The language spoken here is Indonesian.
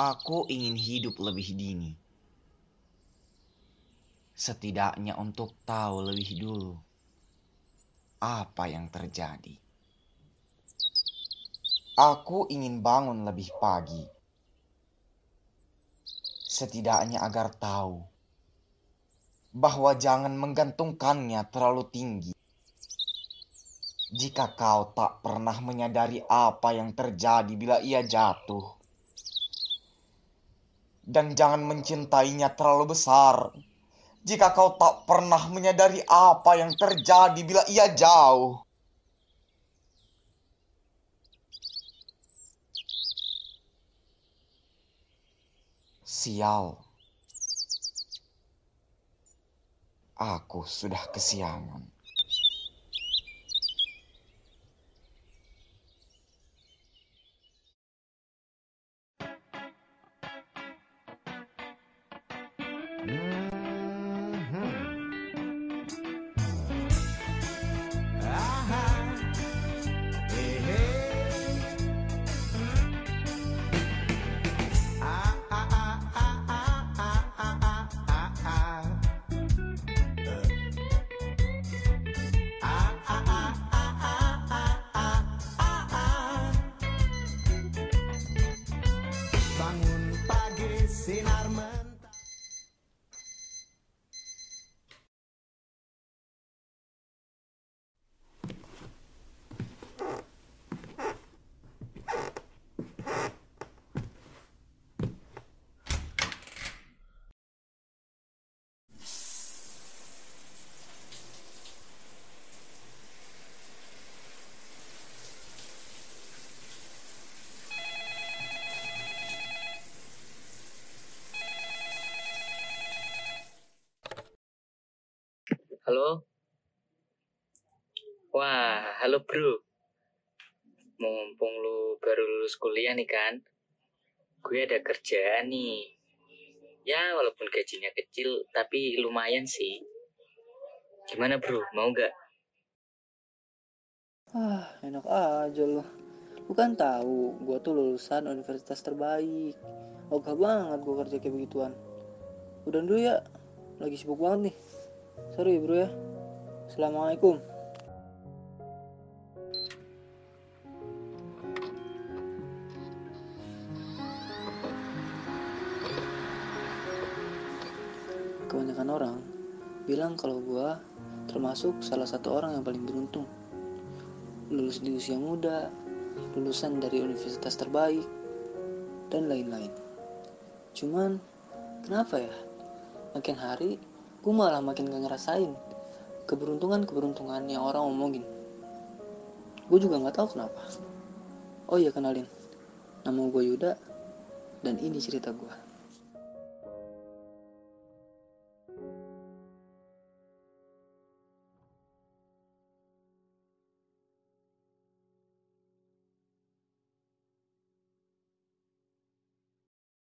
Aku ingin hidup lebih dini. Setidaknya untuk tahu lebih dulu apa yang terjadi. Aku ingin bangun lebih pagi. Setidaknya agar tahu bahwa jangan menggantungkannya terlalu tinggi. Jika kau tak pernah menyadari apa yang terjadi bila ia jatuh, dan jangan mencintainya terlalu besar. Jika kau tak pernah menyadari apa yang terjadi bila ia jauh. Sial. Aku sudah kesiangan. Mm. Halo? Wah, halo bro. Mumpung lu baru lulus kuliah nih kan, gue ada kerjaan nih. Ya, walaupun gajinya kecil, tapi lumayan sih. Gimana bro, mau gak? Ah, enak aja loh. Lu kan tahu, gue tuh lulusan universitas terbaik. Ogah banget gue kerja kayak begituan. Udah dulu ya, lagi sibuk banget nih. Sorry bro ya. Assalamualaikum. Kebanyakan orang bilang kalau gua termasuk salah satu orang yang paling beruntung. Lulus di usia muda, lulusan dari universitas terbaik, dan lain-lain. Cuman, kenapa ya? Makin hari, gue malah makin gak ngerasain keberuntungan-keberuntungan yang orang omongin. Gue juga gak tahu kenapa. Oh iya kenalin, nama gue Yuda, dan ini cerita gue.